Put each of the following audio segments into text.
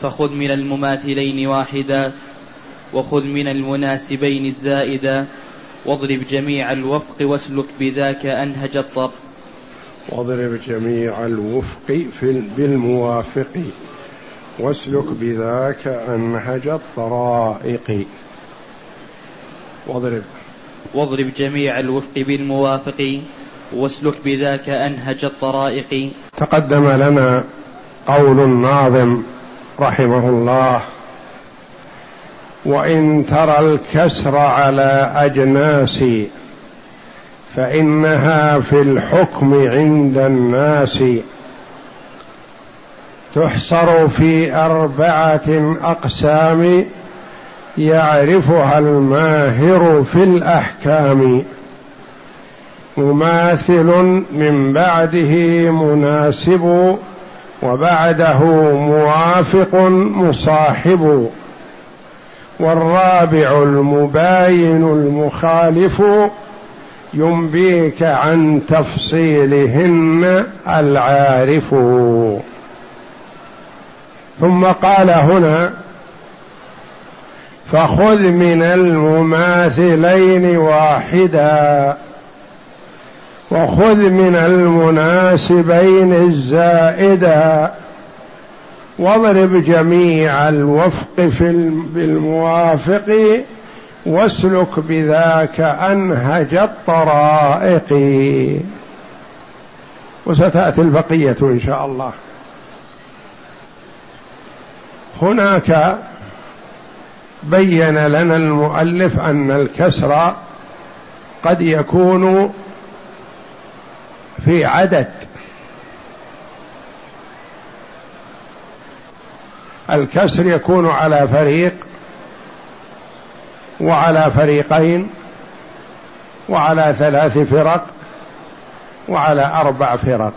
فخذ من المماثلين واحدا وخذ من المناسبين الزائدا واضرب جميع الوفق واسلك بذاك أنهج الطر واضرب جميع الوفق في بالموافق واسلك بذاك أنهج الطرائق. واضرب. واضرب جميع الوفق بالموافق واسلك بذاك أنهج الطرائق. تقدم لنا قول الناظم رحمه الله. وإن ترى الكسر على أجناس فإنها في الحكم عند الناس. تحصر في أربعة أقسام يعرفها الماهر في الأحكام. مماثل من بعده مناسب وبعده موافق مصاحب والرابع المباين المخالف ينبيك عن تفصيلهن العارف. ثم قال هنا فخذ من المماثلين واحدا. وخذ من المناسبين الزائدا واضرب جميع الوفق في بالموافق واسلك بذاك أنهج الطرائق. وستأتي البقية إن شاء الله. هناك بين لنا المؤلف أن الكسر قد يكون في عدد الكسر يكون على فريق وعلى فريقين وعلى ثلاث فرق وعلى أربع فرق.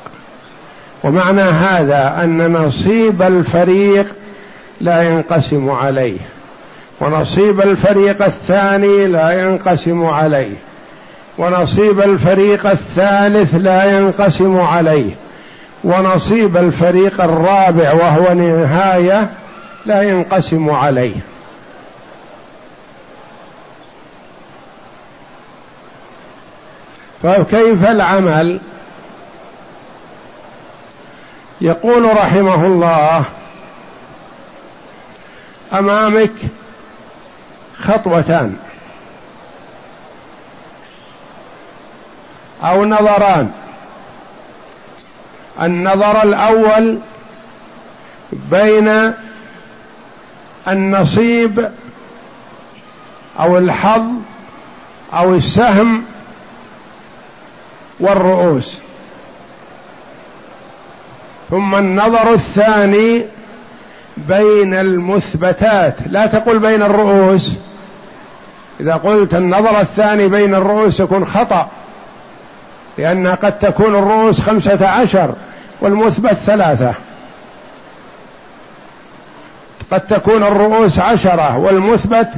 ومعنى هذا أن نصيب الفريق لا ينقسم عليه ونصيب الفريق الثاني لا ينقسم عليه. ونصيب الفريق الثالث لا ينقسم عليه. ونصيب الفريق الرابع وهو نهاية لا ينقسم عليه. فكيف العمل؟ يقول رحمه الله أمامك خطوتان. أو نظران. النظر الأول بين النصيب أو الحظ أو السهم والرؤوس. ثم النظر الثاني بين المثبتات. لا تقل بين الرؤوس. إذا قلت النظر الثاني بين الرؤوس يكون خطأ. لأن قد تكون الرؤوس خمسة عشر والمثبت ثلاثة. قد تكون الرؤوس عشرة والمثبت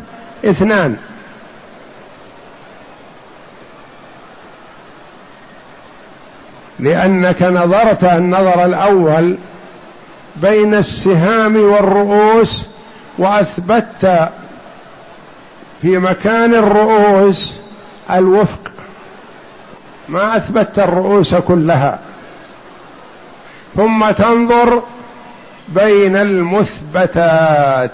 اثنان. لأنك نظرت النظر الأول بين السهام والرؤوس وأثبتت في مكان الرؤوس الوفق. ما اثبتت الرؤوس كلها. ثم تنظر بين المثبتات.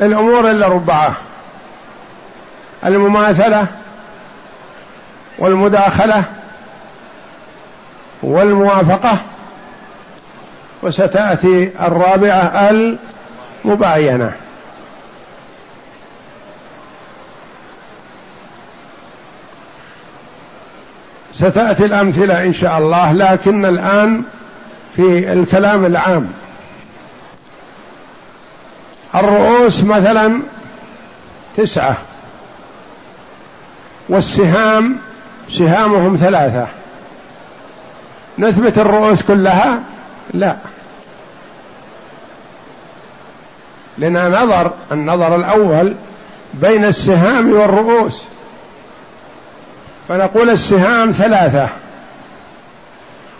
بالأمور الأربعة. المماثلة والمداخلة والموافقة. وستأتي الرابعة المباينة. ستأتي الأمثلة إن شاء الله لكن الآن في الكلام العام. الرؤوس مثلا تسعة والسهام سهامهم ثلاثة. نثبت الرؤوس كلها؟ لا. لنا نظر النظر الأول بين السهام والرؤوس. فنقول السهام ثلاثة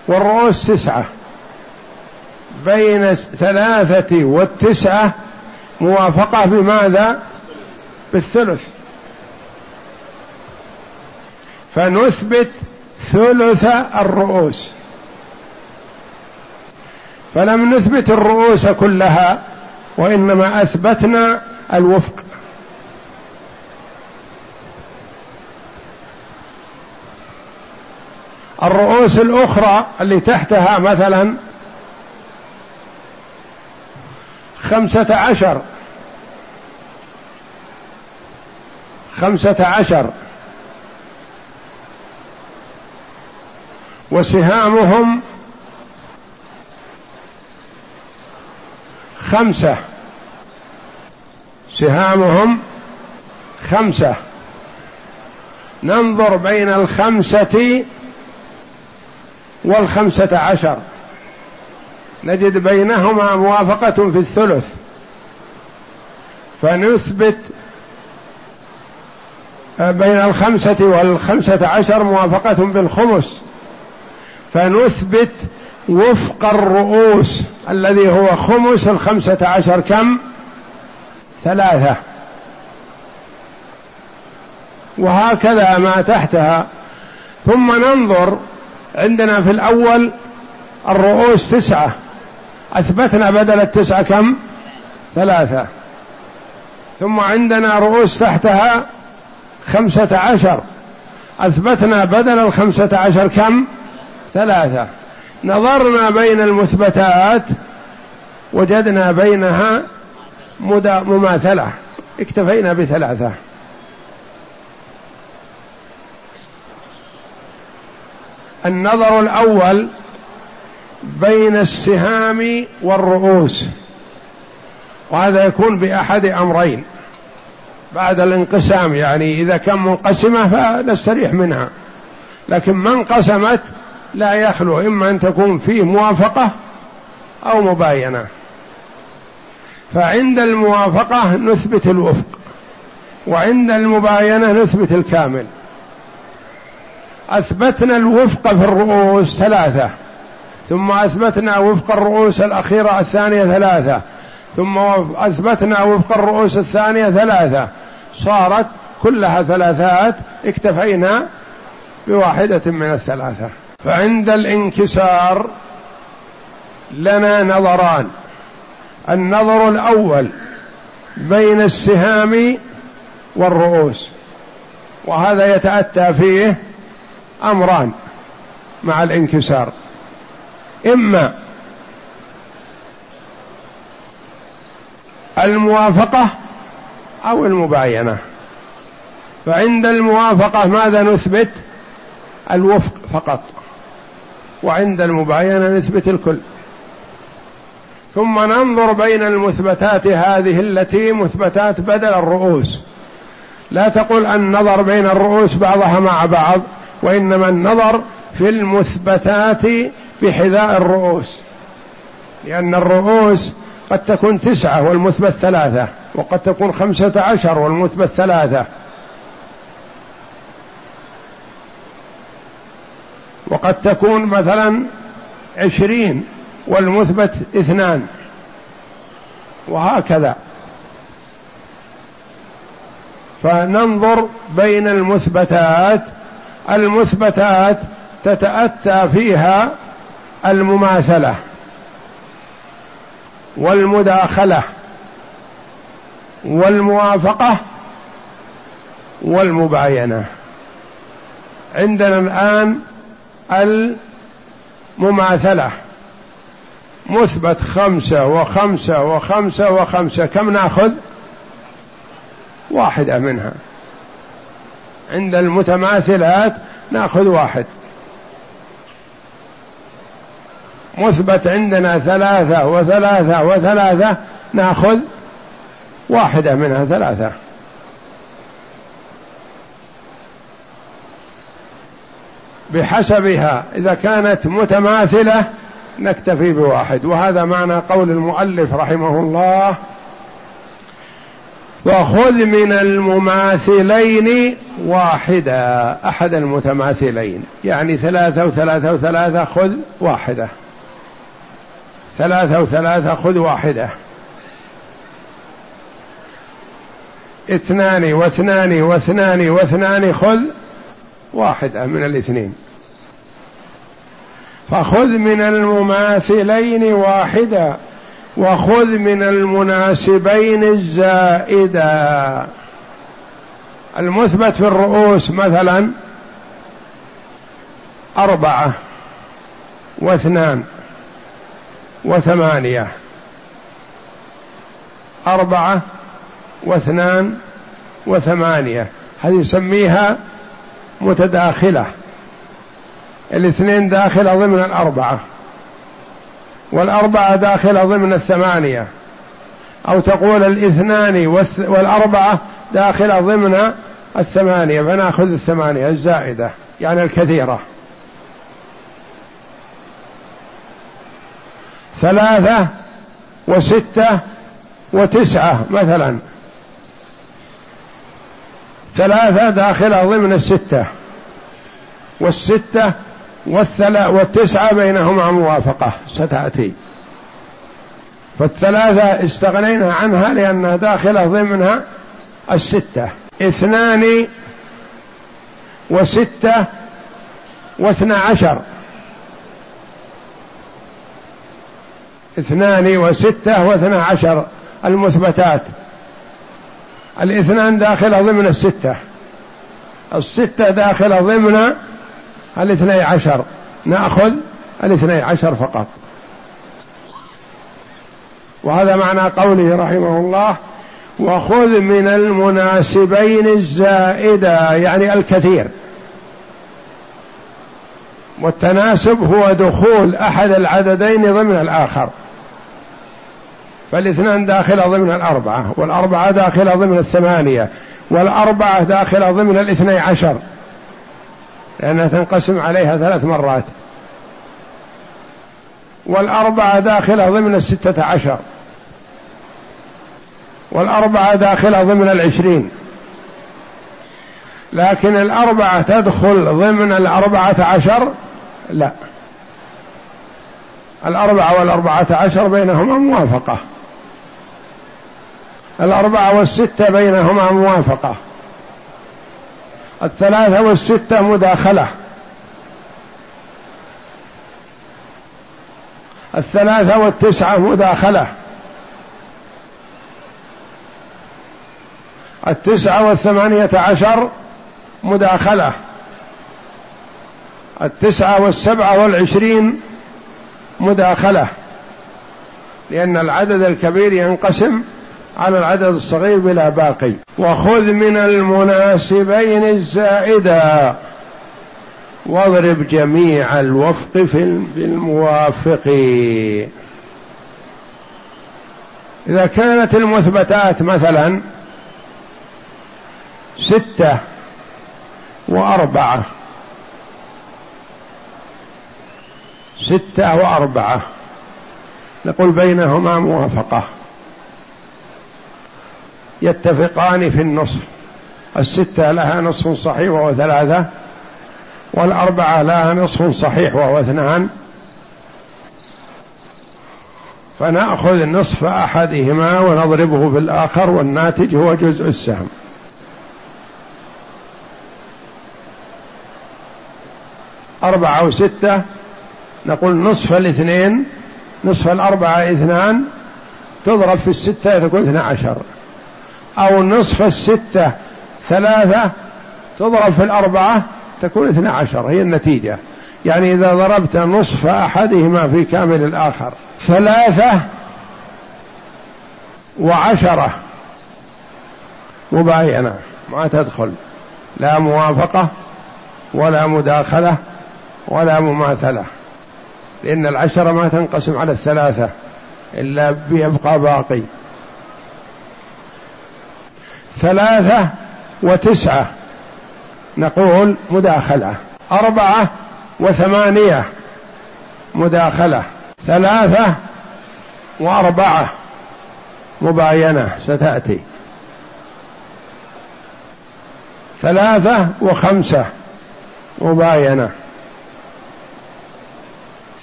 والرؤوس تسعة بين الثلاثة والتسعة موافقة بماذا؟ بالثلث. فنثبت ثلث الرؤوس. فلم نثبت الرؤوس كلها وإنما أثبتنا الوفق. الرؤوس الأخرى اللي تحتها مثلا خمسة عشر. خمسة عشر. وسهامهم خمسة. سهامهم خمسة. ننظر بين الخمسة والخمسة عشر. نجد بينهما موافقة في الثلث. فنثبت بين الخمسة والخمسة عشر موافقة بالخمس فنثبت وفق الرؤوس الذي هو خمس الخمسة عشر كم؟ ثلاثة. وهكذا ما تحتها. ثم ننظر عندنا في الأول الرؤوس تسعة. أثبتنا بدل التسعة كم؟ ثلاثة. ثم عندنا رؤوس تحتها خمسة عشر. أثبتنا بدل الخمسة عشر كم؟ ثلاثة. نظرنا بين المثبتات وجدنا بينها مماثلة اكتفينا بثلاثة. النظر الأول بين السهام والرؤوس. وهذا يكون بأحد أمرين. بعد الانقسام يعني إذا كان منقسمة فنستريح منها. لكن ما انقسمت لا يخلو إما أن تكون فيه موافقة أو مباينة. فعند الموافقة نثبت الوفق وعند المباينة نثبت الكامل. أثبتنا الوفق في الرؤوس ثلاثة ثم أثبتنا وفق الرؤوس الأخيرة الثانية ثلاثة ثم أثبتنا وفق الرؤوس الثانية ثلاثة. صارت كلها ثلاثات اكتفينا بواحدة من الثلاثة. فعند الانكسار لنا نظران. النظر الأول بين السهام والرؤوس وهذا يتأتى فيه أمران مع الانكسار. إما الموافقة أو المباينة. فعند الموافقة ماذا نثبت؟ الوفق فقط. وعند المباينة نثبت الكل. ثم ننظر بين المثبتات هذه التي مثبتات بدل الرؤوس. لا تقل النظر بين الرؤوس بعضها مع بعض. وإنما النظر في المثبتات بحذاء الرؤوس. لأن الرؤوس قد تكون تسعة والمثبت ثلاثة وقد تكون خمسة عشر والمثبت ثلاثة. وقد تكون مثلا عشرين والمثبت اثنان. وهكذا. فننظر بين المثبتات المثبتات تتأتى فيها المماثلة والمداخلة والموافقة والمباينة. عندنا الآن المماثلة. مثبت خمسة وخمسة وخمسة وخمسة. كم ناخذ؟ واحدة منها. عند المتماثلات ناخذ واحد. مثبت عندنا ثلاثة وثلاثة وثلاثة ناخذ واحدة منها ثلاثة. بحسبها إذا كانت متماثلة نكتفي بواحد. وهذا معنى قول المؤلف رحمه الله وخذ من المماثلين واحدا أحد المتماثلين. يعني ثلاثة وثلاثة وثلاثة خذ واحدة. ثلاثة وثلاثة خذ واحدة. اثنان واثنان واثنان واثنان خذ واحدة من الاثنين. فخذ من المماثلين واحدا وخذ من المناسبين الزائدا المثبت في الرؤوس مثلا أربعة واثنان وثمانية. أربعة واثنان وثمانية. هذه يسميها متداخلة. الاثنين داخلة ضمن الأربعة. والأربعة داخلة ضمن الثمانية. أو تقول الاثنان والأربعة داخلة ضمن الثمانية. فنأخذ الثمانية الزائدة يعني الكثيرة. ثلاثة وستة وتسعة مثلا. ثلاثة داخلة ضمن الستة. والستة والتسعة بينهما موافقة. ستأتي. فالثلاثة استغنينا عنها لأنها داخلة ضمنها الستة. اثنان وستة واثنى عشر. اثنان وستة واثنى عشر المثبتات. الاثنان داخلة ضمن الستة. الستة داخلة ضمن الاثني عشر. نأخذ الاثني عشر فقط. وهذا معنى قوله رحمه الله وخذ من المناسبين الزائدة يعني الكثير. والتناسب هو دخول أحد العددين ضمن الآخر. فالاثنان داخلة ضمن الأربعة والأربعة داخلة ضمن الثمانية والأربعة داخلة ضمن الاثني عشر. لأنها تنقسم عليها ثلاث مرات. والأربعة داخلة ضمن الستة عشر. والأربعة داخلة ضمن العشرين. لكن الأربعة تدخل ضمن الأربعة عشر؟ لا. الأربعة والأربعة عشر بينهما موافقة. الأربعة والستة بينهما موافقة. الثلاثة والستة مداخلة. الثلاثة والتسعة مداخلة. التسعة والثمانية عشر مداخلة. التسعة والسبعة والعشرين مداخلة. لأن العدد الكبير ينقسم على العدد الصغير بلا باقي. وخذ من المناسبين الزائدا واضرب جميع الوفق في الموافق. إذا كانت المثبتات مثلا ستة وأربعة. ستة وأربعة. نقول بينهما موافقة. يتفقان في النصف. الستة لها نصف صحيح وهو ثلاثة والأربعة لها نصف صحيح وهو اثنان. فنأخذ نصف أحدهما ونضربه بالآخر والناتج هو جزء السهم. أربعة وستة نقول نصف الاثنين نصف الأربعة اثنان تضرب في الستة تكون اثنى عشر. أو نصف الستة ثلاثة تضرب في الأربعة تكون اثنى عشر هي النتيجة. يعني إذا ضربت نصف أحدهما في كامل الآخر ثلاثة وعشرة. مباينة ما تدخل. لا موافقة ولا مداخلة ولا مماثلة. لأن العشرة ما تنقسم على الثلاثة إلا بيبقى باقي. ثلاثة وتسعة. نقول مداخلة. أربعة وثمانية. مداخلة. ثلاثة وأربعة. مباينة. ستأتي. ثلاثة وخمسة. مباينة.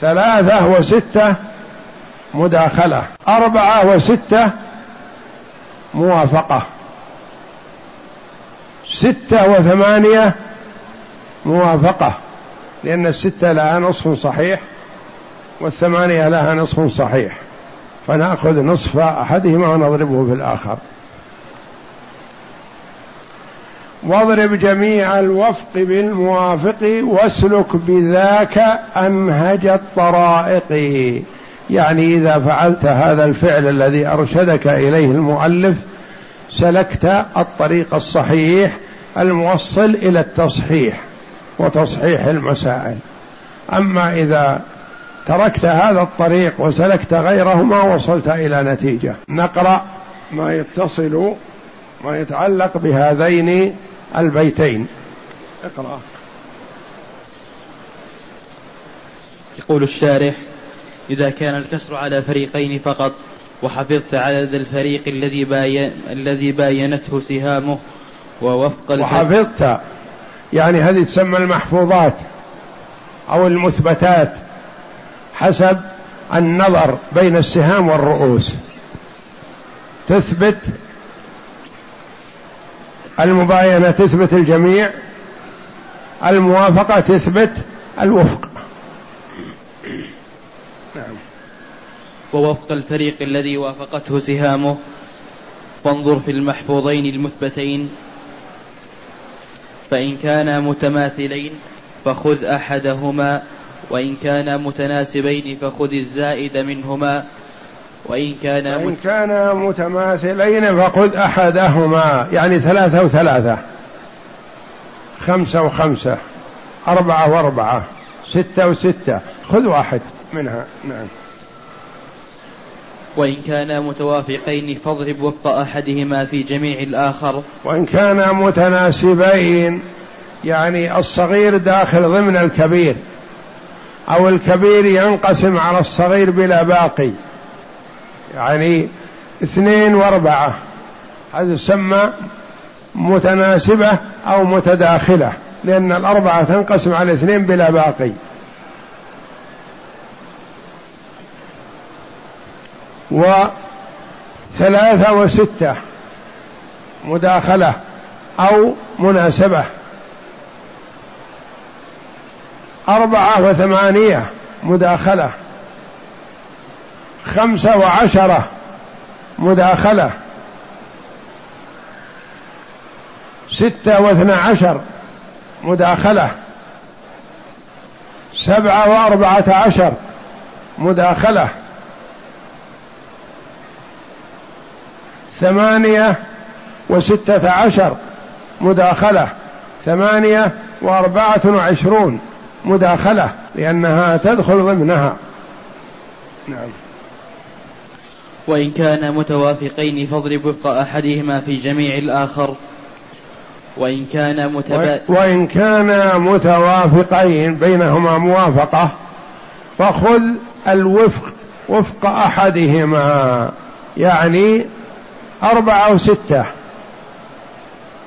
ثلاثة وستة. مداخلة. أربعة وستة. موافقة. ستة وثمانية موافقة لأن الستة لها نصف صحيح والثمانية لها نصف صحيح فنأخذ نصف أحدهما ونضربه في الآخر. واضرب جميع الوفق بالموافق واسلك بذاك أنهج الطرائق. يعني إذا فعلت هذا الفعل الذي أرشدك إليه المؤلف سلكت الطريق الصحيح الموصل إلى التصحيح وتصحيح المسائل. أما إذا تركت هذا الطريق وسلكت غيره ما وصلت إلى نتيجة. نقرأ ما يتصل ما يتعلق بهذين البيتين. اقرأ. يقول الشارح إذا كان الكسر على فريقين فقط وحفظت عدد الفريق الذي باين الذي باينته سهامه ووفق وحفظت. يعني هذه تسمى المحفوظات أو المثبتات حسب النظر بين السهام والرؤوس. تثبت المباينة تثبت الجميع. الموافقة تثبت الوفق. نعم. ووفق الفريق الذي وافقته سهامه فانظر في المحفوظين المثبتين. فإن كانا متماثلين فخذ أحدهما وإن كانا متناسبين فخذ الزائد منهما وإن كان وإن كانا متماثلين فخذ أحدهما يعني ثلاثة وثلاثة. خمسة وخمسة أربعة وأربعة ستة وستة خذ واحد منها. نعم. وإن كانا متوافقين فاضرب وفق أحدهما في جميع الآخر. وإن كانا متناسبين يعني الصغير داخل ضمن الكبير أو الكبير ينقسم على الصغير بلا باقي. يعني اثنين وأربعة هذا يسمى متناسبة أو متداخلة لأن الأربعة تنقسم على اثنين بلا باقي. وثلاثة وستة مداخلة أو مناسبة. أربعة وثمانية مداخلة. خمسة وعشرة مداخلة. ستة واثنى عشر مداخلة. سبعة وأربعة عشر مداخلة. ثمانية وستة عشر مداخلة. ثمانية وأربعة وعشرون مداخلة لأنها تدخل ضمنها. نعم. وإن كان متوافقين فاضرب وفق أحدهما في جميع الآخر. وإن كان متبا... وإن كان متوافقين بينهما موافقة فخذ الوفق وفق أحدهما. يعني أربعة أو ستة.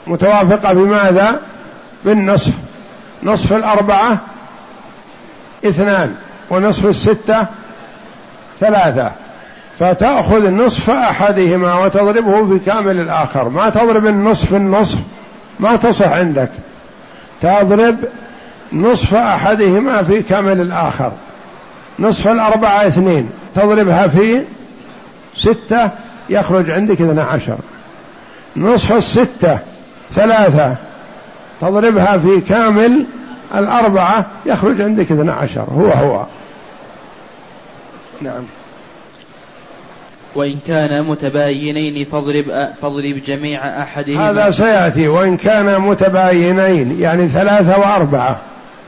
متوافقة بماذا؟ بالنصف. نصف الأربعة اثنان ونصف الستة ثلاثة. فتأخذ نصف أحدهما وتضربه بكامل الآخر. ما تضرب النصف النصف؟ ما تصح عندك. تضرب نصف أحدهما في كامل الآخر. نصف الأربعة اثنين. تضربها في ستة يخرج عندك اثنا عشر. نصف الستة ثلاثة. تضربها في كامل الأربعة يخرج عندك اثنا عشر. هو هو. نعم. وإن كان متباينين فاضرب فاضرب جميع أحدهما. هذا سيأتي. وإن كان متباينين يعني ثلاثة وأربعة.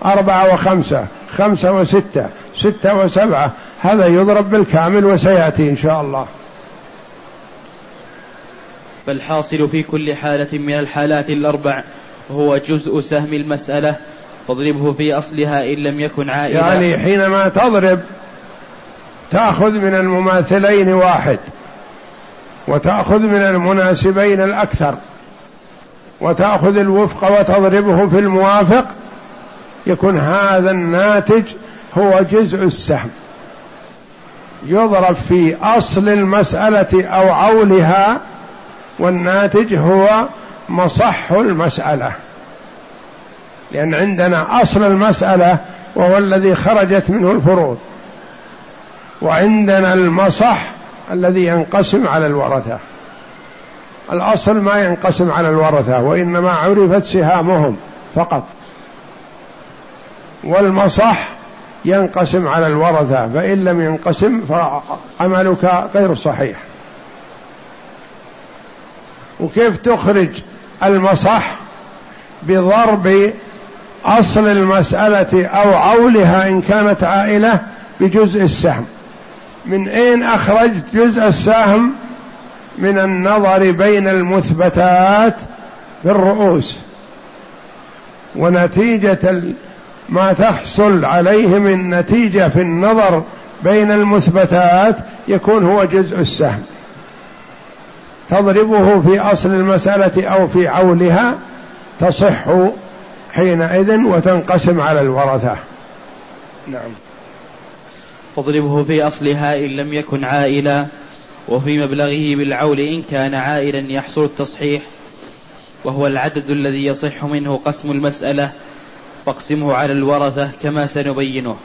أربعة وخمسة. خمسة وستة. ستة وسبعة. هذا يضرب بالكامل وسيأتي إن شاء الله. فالحاصل في كل حالة من الحالات الأربع هو جزء سهم المسألة فاضربه في أصلها إن لم يكن عائلا يعني حينما تضرب تأخذ من المماثلين واحد وتأخذ من المناسبين الأكثر وتأخذ الوفق وتضربه في الموافق يكون هذا الناتج هو جزء السهم. يضرب في أصل المسألة أو عولها والناتج هو مصح المسألة. لأن عندنا أصل المسألة وهو الذي خرجت منه الفروض. وعندنا المصح الذي ينقسم على الورثة. الأصل ما ينقسم على الورثة وإنما عرفت سهامهم فقط. والمصح ينقسم على الورثة فإن لم ينقسم فعملك غير صحيح. وكيف تخرج المصح بضرب أصل المسألة أو عولها إن كانت عائلة بجزء السهم؟ من أين أخرجت جزء السهم من النظر بين المثبتات في الرؤوس؟ ونتيجة ما تحصل عليه من نتيجة في النظر بين المثبتات يكون هو جزء السهم. تضربه في أصل المسألة أو في عولها تصح حينئذ وتنقسم على الورثة. نعم. فاضربه في أصلها إن لم يكن عائلا وفي مبلغه بالعول إن كان عائلا يحصل التصحيح. وهو العدد الذي يصح منه قسم المسألة فاقسمه على الورثة كما سنبينه.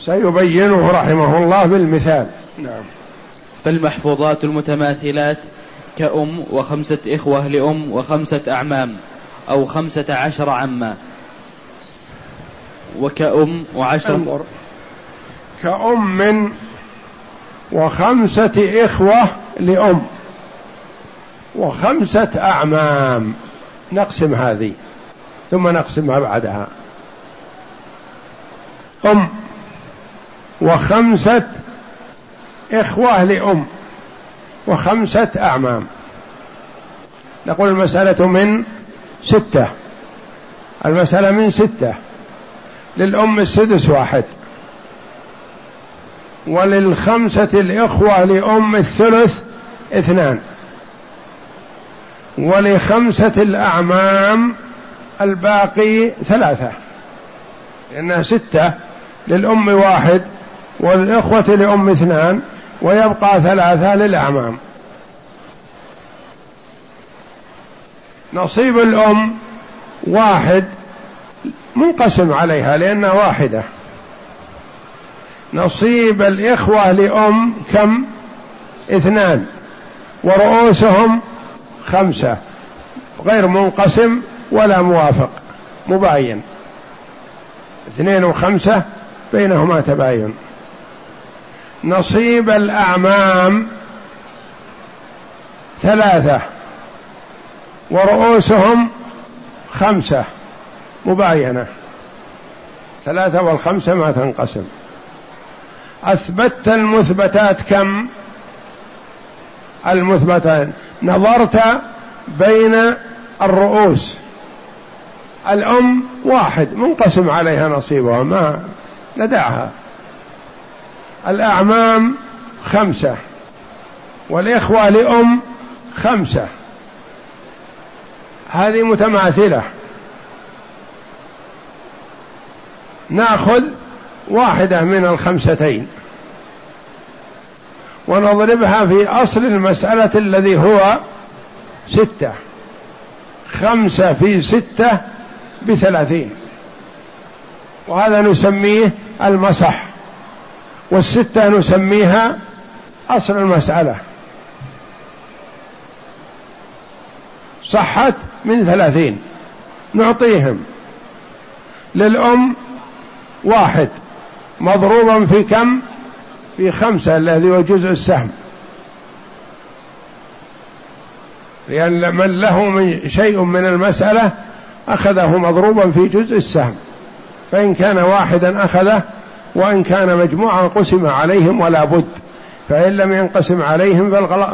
سيبينه رحمه الله بالمثال. نعم. فالمحفوظات المتماثلات كأم وخمسة إخوة لأم وخمسة أعمام أو خمسة عشر عما. وكأم وعشرة كأم وخمسة إخوة لأم وخمسة أعمام. نقسم هذه ثم نقسم ما بعدها. أم وخمسة إخوة لأم. وخمسة أعمام. نقول المسألة من ستة. المسألة من ستة. للأم السدس واحد. وللخمسة الإخوة لأم الثلث اثنان. ولخمسة الأعمام الباقي ثلاثة. لأنها ستة للأم واحد والإخوة لأم اثنان. ويبقى ثلاثة للأعمام نصيب الأم واحد منقسم عليها لأنها واحدة. نصيب الإخوة لأم كم؟ اثنان. ورؤوسهم خمسة. غير منقسم ولا موافق. مباين. اثنين وخمسة بينهما تباين. نصيب الأعمام ثلاثة ورؤوسهم خمسة مباينة. ثلاثة والخمسة ما تنقسم. أثبتت المثبتات كم؟ المثبتان نظرت بين الرؤوس. الأم واحد منقسم عليها نصيبها ما ندعها الأعمام خمسة والإخوة لأم خمسة. هذه متماثلة. نأخذ واحدة من الخمستين ونضربها في أصل المسألة الذي هو ستة. خمسة في ستة بثلاثين. وهذا نسميه المسح والستة نسميها أصل المسألة. صحت من ثلاثين. نعطيهم. للأم واحد. مضروبا في كم؟ في خمسة الذي هو جزء السهم. لأن من له من شيء من المسألة أخذه مضروبا في جزء السهم. فإن كان واحدا أخذه وإن كان مجموعة قسم عليهم ولا بد فإن لم ينقسم عليهم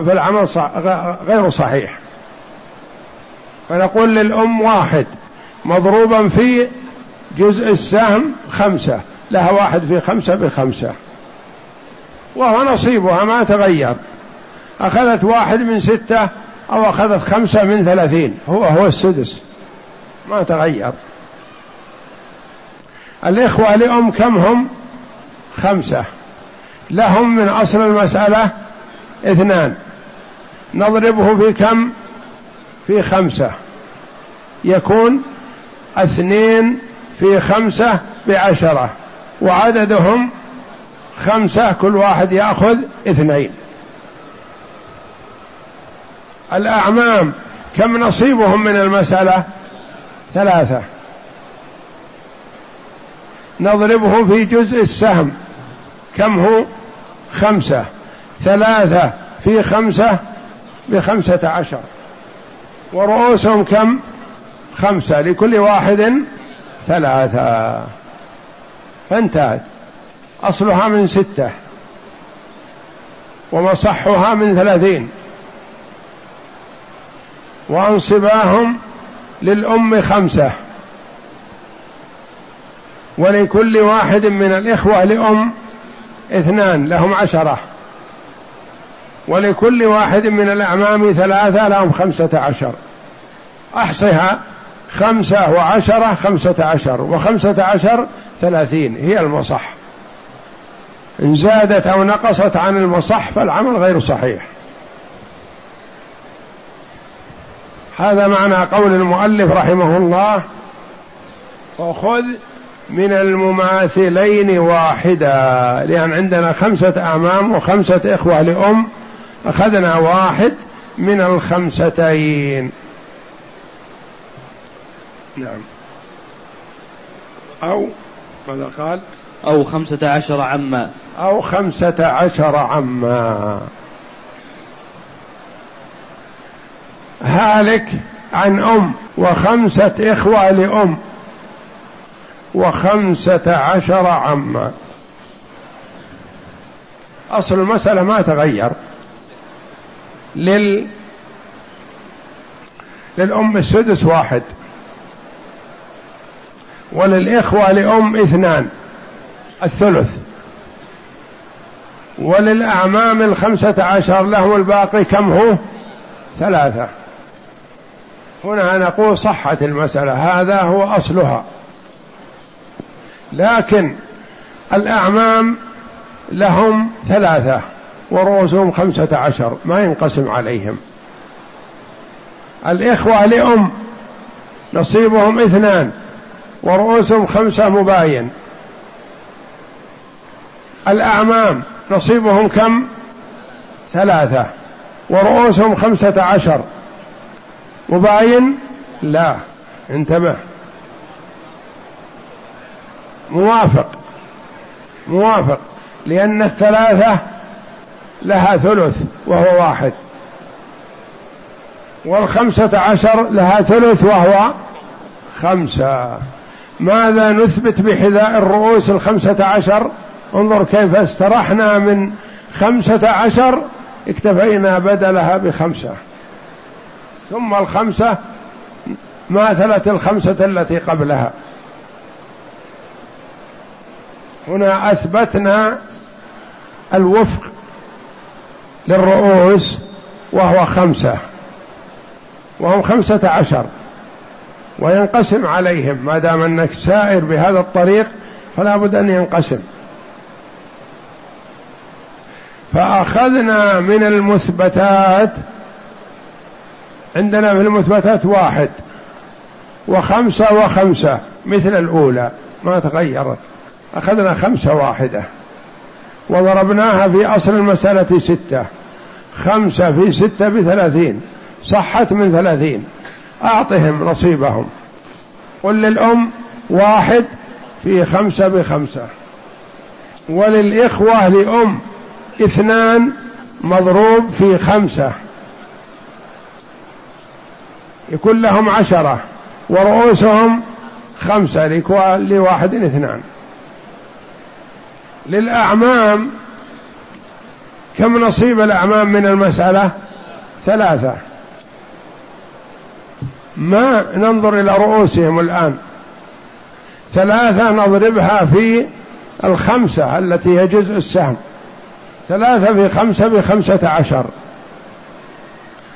فالعمل غير صحيح. فنقول للأم واحد مضروبا في جزء السهم خمسة لها واحد في خمسة بخمسة. وهو نصيبها ما تغير. أخذت واحد من ستة أو أخذت خمسة من ثلاثين. هو هو السدس. ما تغير. الإخوة لأم كم هم؟ خمسة. لهم من أصل المسألة اثنان. نضربه في كم؟ في خمسة. يكون اثنين في خمسة بعشرة. وعددهم خمسة كل واحد يأخذ اثنين. الأعمام كم نصيبهم من المسألة؟ ثلاثة. نضربه في جزء السهم. كم هو؟ خمسة. ثلاثة. في خمسة؟ بخمسة عشر. ورؤوسهم كم؟ خمسة. لكل واحد ثلاثة. فانتهت أصلها من ستة. ومصحها من ثلاثين. وأنصباهم للأم خمسة. ولكل واحد من الإخوة لأم اثنان لهم عشرة. ولكل واحد من الأعمام ثلاثة لهم خمسة عشر. أحصها خمسة وعشرة خمسة عشر وخمسة عشر ثلاثين. هي المصح. إن زادت أو نقصت عن المصح فالعمل غير صحيح. هذا معنى قول المؤلف رحمه الله وخذ من المماثلين واحدا لأن عندنا خمسة أعمام وخمسة إخوة لأم أخذنا واحد من الخمستين. نعم. أو ماذا قال؟ أو خمسة عشر عما. أو خمسة عشر عما. هالك عن أم وخمسة إخوة لأم. وخمسة عشر عما أصل المسألة ما تغير. لل للأم السدس واحد. وللإخوة لأم اثنان الثلث. وللأعمام الخمسة عشر لهم الباقي كم هو؟ ثلاثة. هنا نقول صحت المسألة هذا هو أصلها. لكن الأعمام لهم ثلاثة ورؤوسهم خمسة عشر ما ينقسم عليهم. الإخوة لأم نصيبهم اثنان ورؤوسهم خمسة مباين. الأعمام نصيبهم كم؟ ثلاثة ورؤوسهم خمسة عشر. مباين؟ لا انتبه. موافق. موافق. لأن الثلاثة لها ثلث وهو واحد. والخمسة عشر لها ثلث وهو خمسة. ماذا نثبت بحذاء الرؤوس الخمسة عشر؟ انظر كيف استرحنا من خمسة عشر اكتفينا بدلها بخمسة. ثم الخمسة ماثلة الخمسة التي قبلها. هنا أثبتنا الوفق للرؤوس وهو خمسة وهم خمسة عشر وينقسم عليهم. ما دام أنك سائر بهذا الطريق فلا بد أن ينقسم. فأخذنا من المثبتات عندنا في المثبتات واحد وخمسة وخمسة مثل الأولى ما تغيرت. أخذنا خمسة واحدة وضربناها في أصل المسألة ستة. خمسة في ستة بثلاثين. صحت من ثلاثين. أعطهم نصيبهم. قل للأم واحد في خمسة بخمسة. وللإخوة لأم اثنان مضروب في خمسة. يكون لهم عشرة. ورؤوسهم خمسة لواحد اثنان. للأعمام. كم نصيب الأعمام من المسألة؟ ثلاثة. ما ننظر إلى رؤوسهم الآن. ثلاثة نضربها في الخمسة التي هي جزء السهم. ثلاثة في خمسة بخمسة عشر.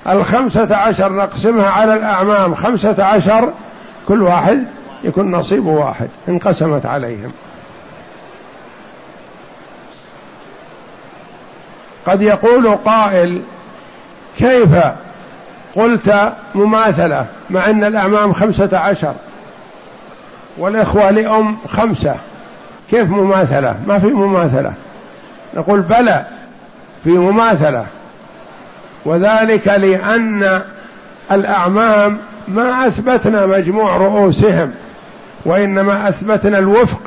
الخمسة عشر نقسمها على الأعمام. خمسة عشر كل واحد يكون نصيبه واحد انقسمت عليهم. قد يقول قائل كيف قلت مماثلة مع أن الأعمام خمسة عشر والإخوة لأم خمسة؟ كيف مماثلة؟ ما في مماثلة. نقول بلى في مماثلة. وذلك لأن الأعمام ما أثبتنا مجموع رؤوسهم وإنما أثبتنا الوفق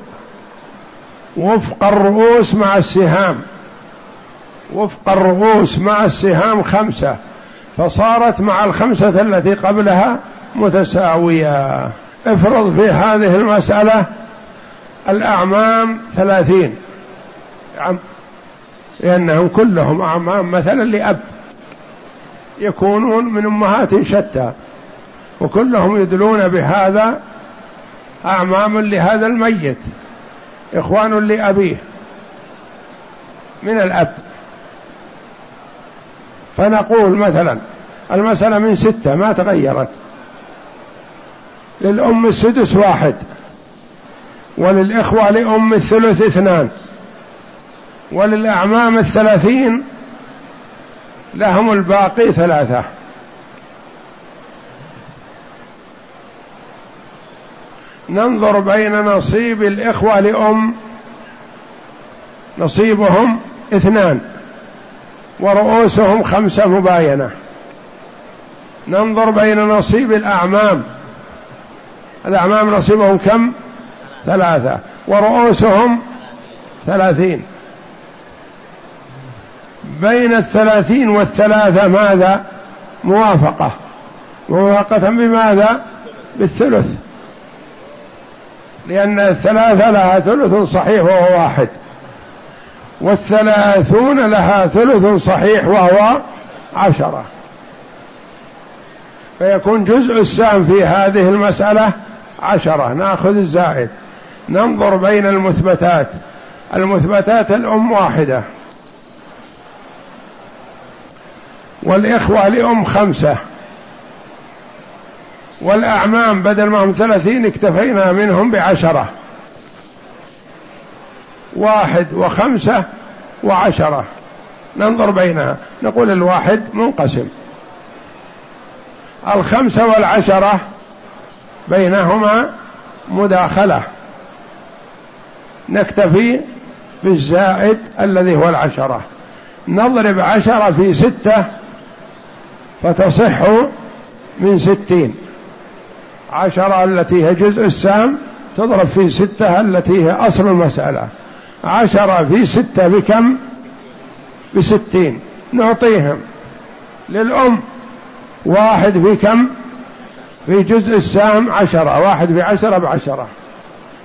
وفق الرؤوس مع السهام. وفق الرؤوس مع السهام خمسة فصارت مع الخمسة التي قبلها متساوية. افرض في هذه المسألة الأعمام ثلاثين. لأنهم كلهم أعمام مثلا لأب. يكونون من أمهات شتى وكلهم يدلون بهذا أعمام لهذا الميت إخوان لأبيه من الأب. فنقول مثلا المسألة من ستة ما تغيرت. للأم السدس واحد وللإخوة لأم الثلث اثنان وللأعمام الثلاثين لهم الباقي ثلاثة. ننظر بين نصيب الإخوة لأم نصيبهم اثنان. ورؤوسهم خمسة مباينة. ننظر بين نصيب الأعمام. الأعمام نصيبهم كم؟ ثلاثة. ورؤوسهم ثلاثين. بين الثلاثين والثلاثة ماذا؟ موافقة. موافقة بماذا؟ بالثلث. لأن الثلاثة لها ثلث صحيح وهو واحد. والثلاثون لها ثلث صحيح وهو عشرة. فيكون جزء السهم في هذه المسألة عشرة. ناخذ الزائد. ننظر بين المثبتات. المثبتات الأم واحدة. والإخوة لأم خمسة. والأعمام بدل ما هم ثلاثين اكتفينا منهم بعشرة. واحد وخمسة وعشرة. ننظر بينها. نقول الواحد منقسم. الخمسة والعشرة بينهما مداخلة. نكتفي بالزائد الذي هو العشرة. نضرب عشرة في ستة فتصح من ستين. عشرة التي هي جزء السام تضرب في ستة التي هي أصل المسألة. عشرة في ستة بكم؟ بستين. نعطيهم. للأم. واحد في كم في جزء السام عشرة. واحد في عشرة بعشرة.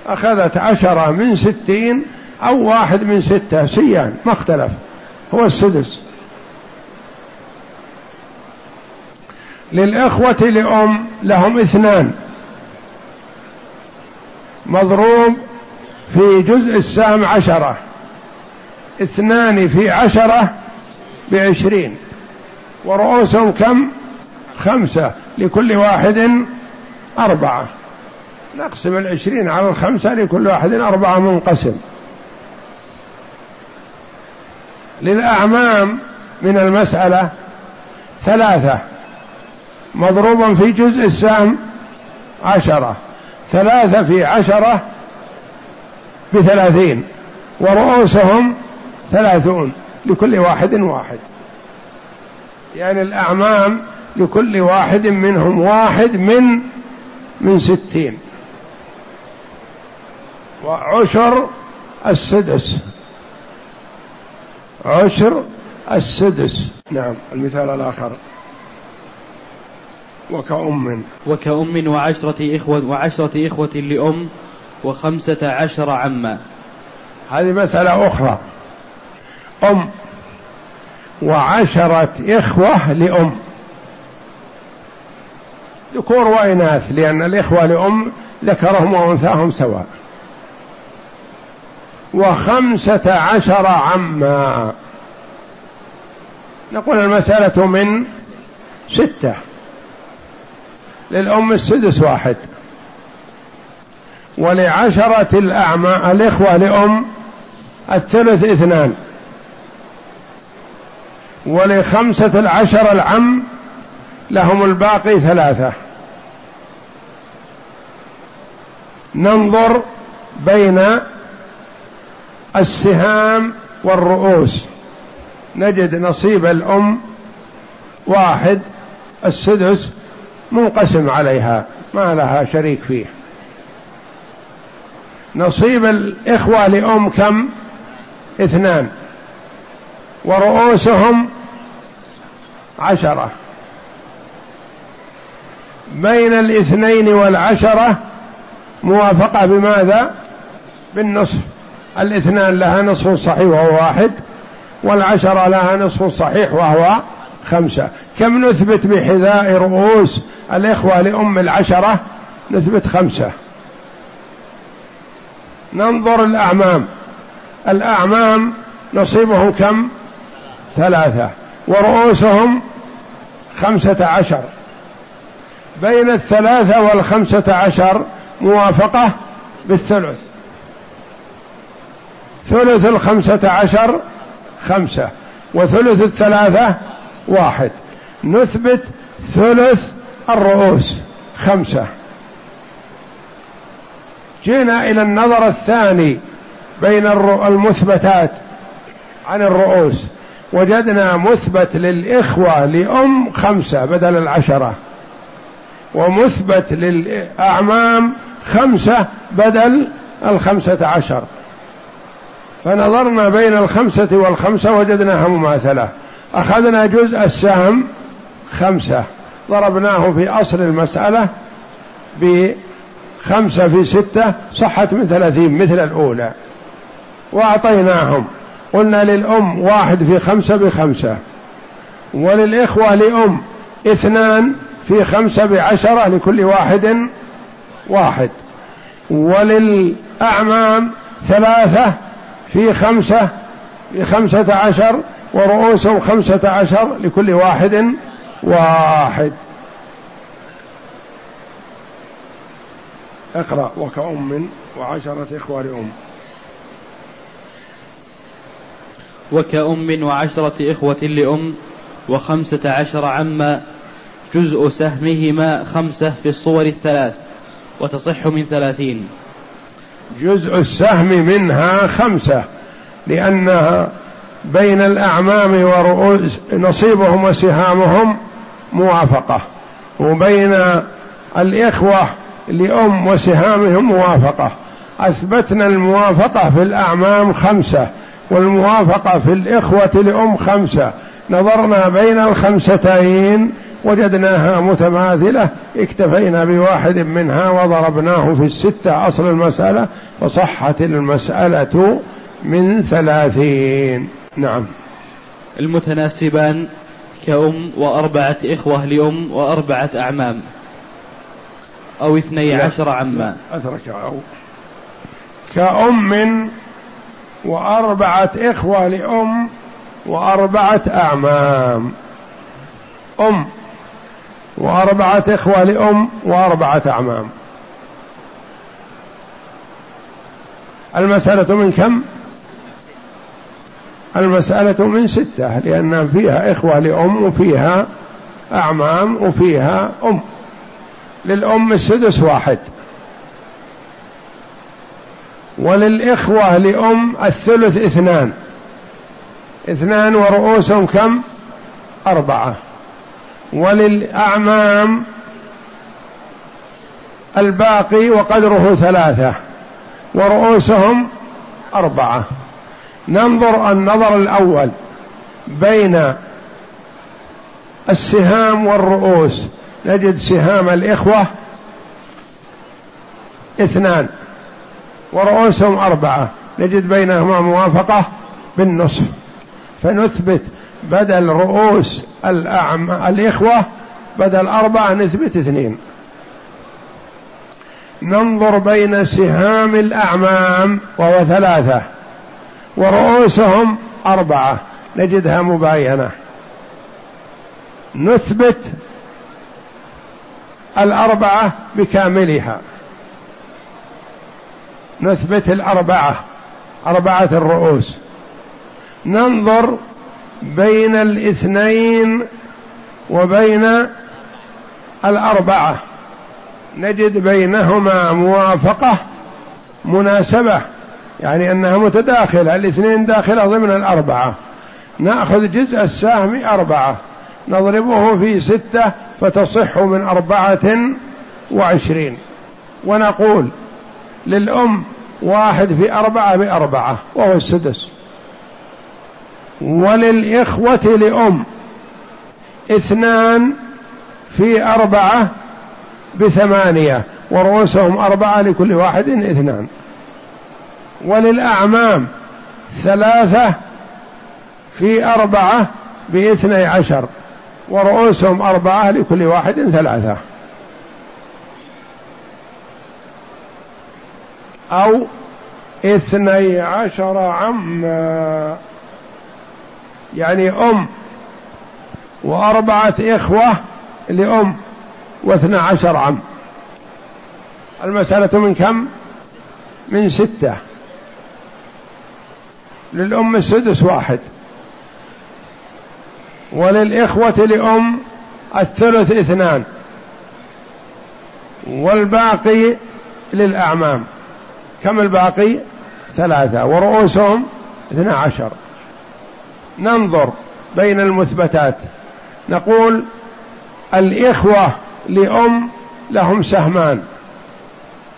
أخذت عشرة من ستين أو واحد من ستة. سيان. ما اختلف. هو السدس. للإخوة لأم لهم اثنان. مضروب في جزء السهم عشرة. اثنان في عشرة بعشرين. ورؤوسهم كم؟ خمسة. لكل واحد أربعة. نقسم العشرين على الخمسة لكل واحد أربعة منقسم. للأعمام من المسألة ثلاثة. مضروبا في جزء السهم عشرة. ثلاثة في عشرة بثلاثين ورؤوسهم ثلاثون لكل واحد واحد. يعني الأعمام لكل واحد منهم واحد من من ستين. وعشر السدس. عشر السدس. نعم المثال الآخر. وكأم. وكأم وعشرة إخوة وعشرة إخوة لأم. وخمسة عشر عما. هذه مسألة أخرى. أم وعشرة إخوة لأم. ذكور وإناث لأن الإخوة لأم ذكرهم وأنثاهم سواء. وخمسة عشر عما. نقول المسألة من ستة. للأم السدس واحد. ولعشرة الأعمى الإخوة لأم الثلث اثنان. ولخمسة العشر العم لهم الباقي ثلاثة. ننظر بين السهام والرؤوس. نجد نصيب الأم واحد السدس منقسم عليها ما لها شريك فيه. نصيب الإخوة لأم كم؟ اثنان. ورؤوسهم عشرة. بين الاثنين والعشرة موافقة بماذا؟ بالنصف. الاثنان لها نصف صحيح وهو واحد والعشرة لها نصف صحيح وهو خمسة. كم نثبت بحذاء رؤوس الإخوة لأم العشرة؟ نثبت خمسة. ننظر الأعمام. الأعمام نصيبهم كم؟ ثلاثة. ورؤوسهم خمسة عشر. بين الثلاثة والخمسة عشر موافقة بالثلث. ثلث الخمسة عشر خمسة وثلث الثلاثة واحد. نثبت ثلث الرؤوس خمسة. جينا إلى النظر الثاني بين المثبتات عن الرؤوس. وجدنا مثبت للإخوة لأم خمسة بدل العشرة. ومثبت للأعمام خمسة بدل الخمسة عشر. فنظرنا بين الخمسة والخمسة وجدناها مماثلة أخذنا جزء السهم خمسة. ضربناه في أصل المسألة بخمسة في ستة صحت من ثلاثين مثل الأولى. وأعطيناهم. قلنا للأم واحد في خمسة بخمسة. وللإخوة لأم اثنان في خمسة بعشرة لكل واحد واحد. وللأعمام ثلاثة في خمسة بخمسة عشر ورؤوسهم خمسة عشر لكل واحد واحد. اقرأ وكأم وعشرة إخوة لأم وكأم وعشرة إخوة لأم وخمسة عشر عما جزء سهمهما خمسة في الصور الثلاث وتصح من ثلاثين. جزء السهم منها خمسة لأنها بين الأعمام ورؤوس نصيبهم وسهامهم موافقة وبين الإخوة لأم وسهامهم موافقة. أثبتنا الموافقة في الأعمام خمسة والموافقة في الإخوة لأم خمسة. نظرنا بين الخمستين وجدناها متماثلة. اكتفينا بواحد منها وضربناه في الستة أصل المسألة فصحت المسألة من ثلاثين. نعم. المتناسبان كأم وأربعة إخوة لأم وأربعة أعمام. أو اثني عشر عما. أترك أو كأم وأربعة إخوة لأم وأربعة أعمام. أم وأربعة إخوة لأم وأربعة أعمام. المسألة من كم؟ المسألة من ستة لأن فيها إخوة لأم وفيها أعمام وفيها أم. للأم السدس واحد. وللإخوة لأم الثلث اثنان. اثنان ورؤوسهم كم؟ أربعة. وللأعمام الباقي وقدره ثلاثة. ورؤوسهم أربعة. ننظر النظر الأول بين السهام والرؤوس. نجد سهام الإخوة اثنان ورؤوسهم أربعة. نجد بينهما موافقة بالنصف. فنثبت بدل رؤوس الأعم الإخوة بدل أربعة نثبت اثنين. ننظر بين سهام الأعمام وهو ثلاثة ورؤوسهم أربعة. نجدها مباينة. نثبت الأربعة بكاملها. نثبت الأربعة أربعة الرؤوس. ننظر بين الاثنين وبين الأربعة. نجد بينهما موافقة مناسبة يعني أنها متداخلة الاثنين داخلة ضمن الأربعة. نأخذ جزء السهم أربعة. نضربه في ستة فتصح من أربعة وعشرين. ونقول للأم واحد في أربعة بأربعة وهو السدس. وللإخوة لأم اثنان في أربعة بثمانية ورؤوسهم أربعة لكل واحد اثنان. وللأعمام ثلاثة في أربعة باثني عشر. ورؤوسهم أربعة لكل واحد ثلاثة. أو اثني عشر عما. يعني أم وأربعة إخوة لأم واثنى عشر عم. المسألة من كم؟ من ستة. للأم السدس واحد. وللإخوة لأم الثلث اثنان والباقي للأعمام كم الباقي؟ ثلاثة ورؤوسهم اثنى عشر ننظر بين المثبتات نقول الإخوة لأم لهم سهمان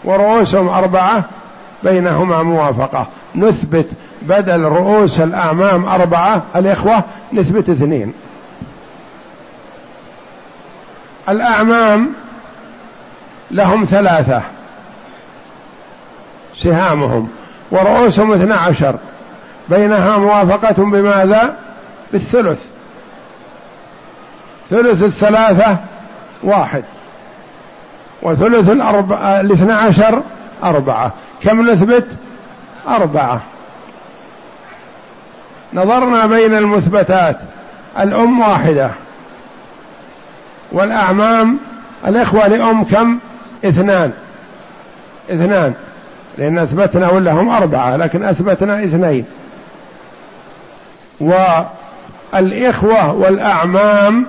ورؤوسهم أربعة بينهما موافقة نثبت بدل رؤوس الأعمام أربعة الإخوة نثبت اثنين الأعمام لهم ثلاثة. سهامهم. ورؤوسهم اثنى عشر. بينها موافقة بماذا؟ بالثلث. ثلث الثلاثة واحد. وثلث الأربعة الاثنى عشر أربعة. كم نثبت؟ أربعة. نظرنا بين المثبتات. الأم واحدة. والأعمام الإخوة لأم كم؟ اثنان. اثنان. لأن أثبتنا ولا هم أربعة لكن أثبتنا اثنين. والإخوة والأعمام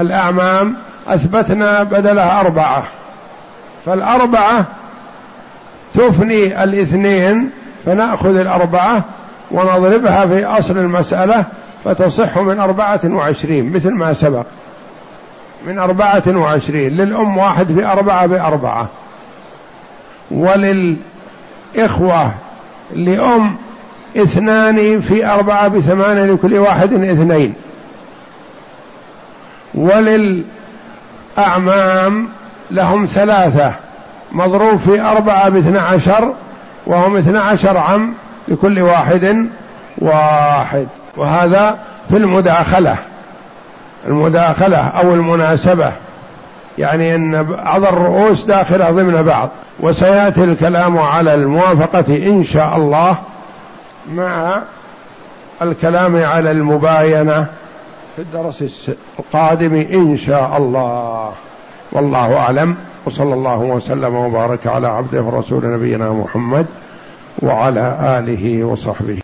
الأعمام أثبتنا بدلها أربعة. فالأربعة تفني الاثنين فنأخذ الأربعة ونضربها في أصل المسألة فتصح من أربعة وعشرين مثل ما سبق. من أربعة وعشرين للأم واحد في أربعة بأربعة وللإخوة لأم اثنان في أربعة بثمانية لكل واحد اثنين. وللأعمام لهم ثلاثة مضروب في أربعة باثنى عشر وهم اثنى عشر عم لكل واحد واحد. وهذا في المداخلة. المداخلة أو المناسبة. يعني أن بعض الرؤوس داخلة ضمن بعض. وسيأتي الكلام على الموافقة إن شاء الله مع الكلام على المباينة في الدرس القادم إن شاء الله. والله أعلم. وصلى الله وسلم وبارك على عبده ورسول نبينا محمد وعلى آله وصحبه.